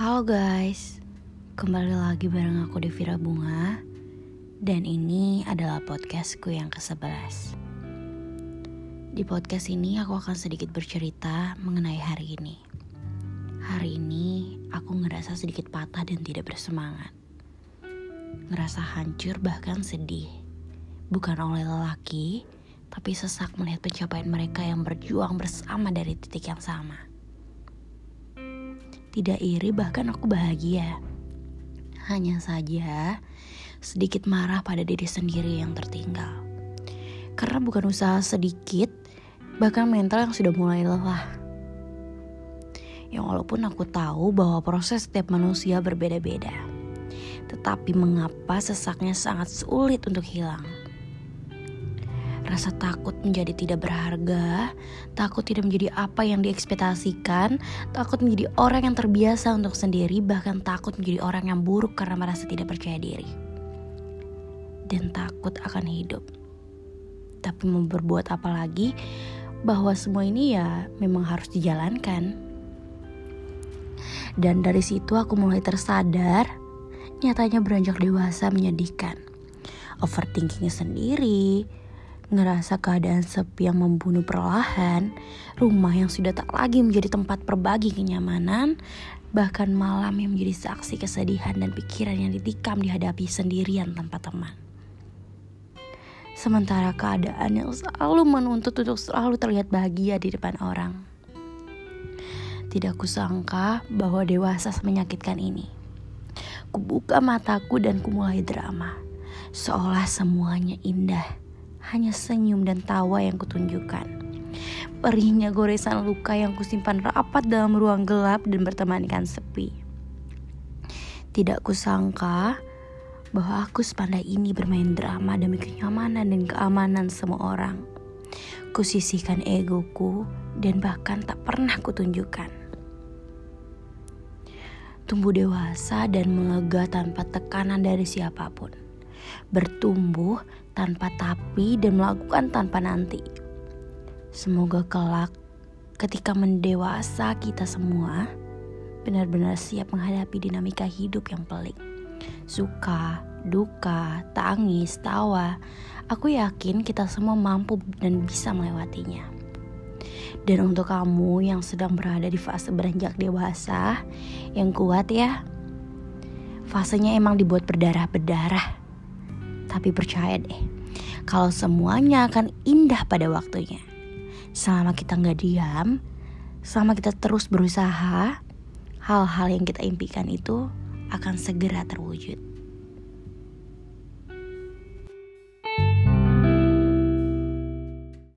Halo guys, kembali lagi bareng aku Devira Bunga. Dan ini adalah podcastku yang ke-11 Di podcast ini aku akan sedikit bercerita mengenai hari ini. Hari ini aku ngerasa sedikit patah dan tidak bersemangat. Ngerasa hancur bahkan sedih. Bukan oleh lelaki, tapi sesak melihat pencapaian mereka yang berjuang bersama dari titik yang sama tidak iri, bahkan aku bahagia. Hanya saja sedikit marah pada diri sendiri yang tertinggal. Karena bukan usaha sedikit, bahkan mental yang sudah mulai lelah. Yang walaupun aku tahu bahwa proses setiap manusia berbeda-beda. Tetapi mengapa sesaknya sangat sulit untuk hilang? Rasa takut menjadi tidak berharga, takut tidak menjadi apa yang diekspektasikan, takut menjadi orang yang terbiasa untuk sendiri, bahkan takut menjadi orang yang buruk karena merasa tidak percaya diri. Dan takut akan hidup. Tapi mau berbuat apa lagi bahwa semua ini ya memang harus dijalankan. Dan dari situ aku mulai tersadar, nyatanya beranjak dewasa menyedihkan. Overthinkingnya sendiri, ngerasa keadaan sepi yang membunuh perlahan, rumah yang sudah tak lagi menjadi tempat berbagi kenyamanan, bahkan malam yang menjadi saksi kesedihan dan pikiran yang ditikam dihadapi sendirian tanpa teman. Sementara keadaan yang selalu menuntut untuk selalu terlihat bahagia di depan orang. Tidak kusangka bahwa dewasa menyakitkan ini. Kubuka mataku dan kumulai drama. Seolah semuanya indah hanya senyum dan tawa yang kutunjukkan. Perihnya goresan luka yang kusimpan rapat dalam ruang gelap dan bertemankan sepi. Tidak kusangka bahwa aku sepandai ini bermain drama demi kenyamanan dan keamanan semua orang. Kusisihkan egoku dan bahkan tak pernah kutunjukkan. Tumbuh dewasa dan melega tanpa tekanan dari siapa pun. Bertumbuh tanpa tapi dan melakukan tanpa nanti. Semoga kelak ketika mendewasa kita semua benar-benar siap menghadapi dinamika hidup yang pelik. Suka, duka, tangis, tawa. Aku yakin kita semua mampu dan bisa melewatinya. Dan untuk kamu yang sedang berada di fase beranjak dewasa, yang kuat ya. Fasenya emang dibuat berdarah-berdarah tapi percaya deh, kalau semuanya akan indah pada waktunya. Selama kita nggak diam, selama kita terus berusaha, hal-hal yang kita impikan itu akan segera terwujud.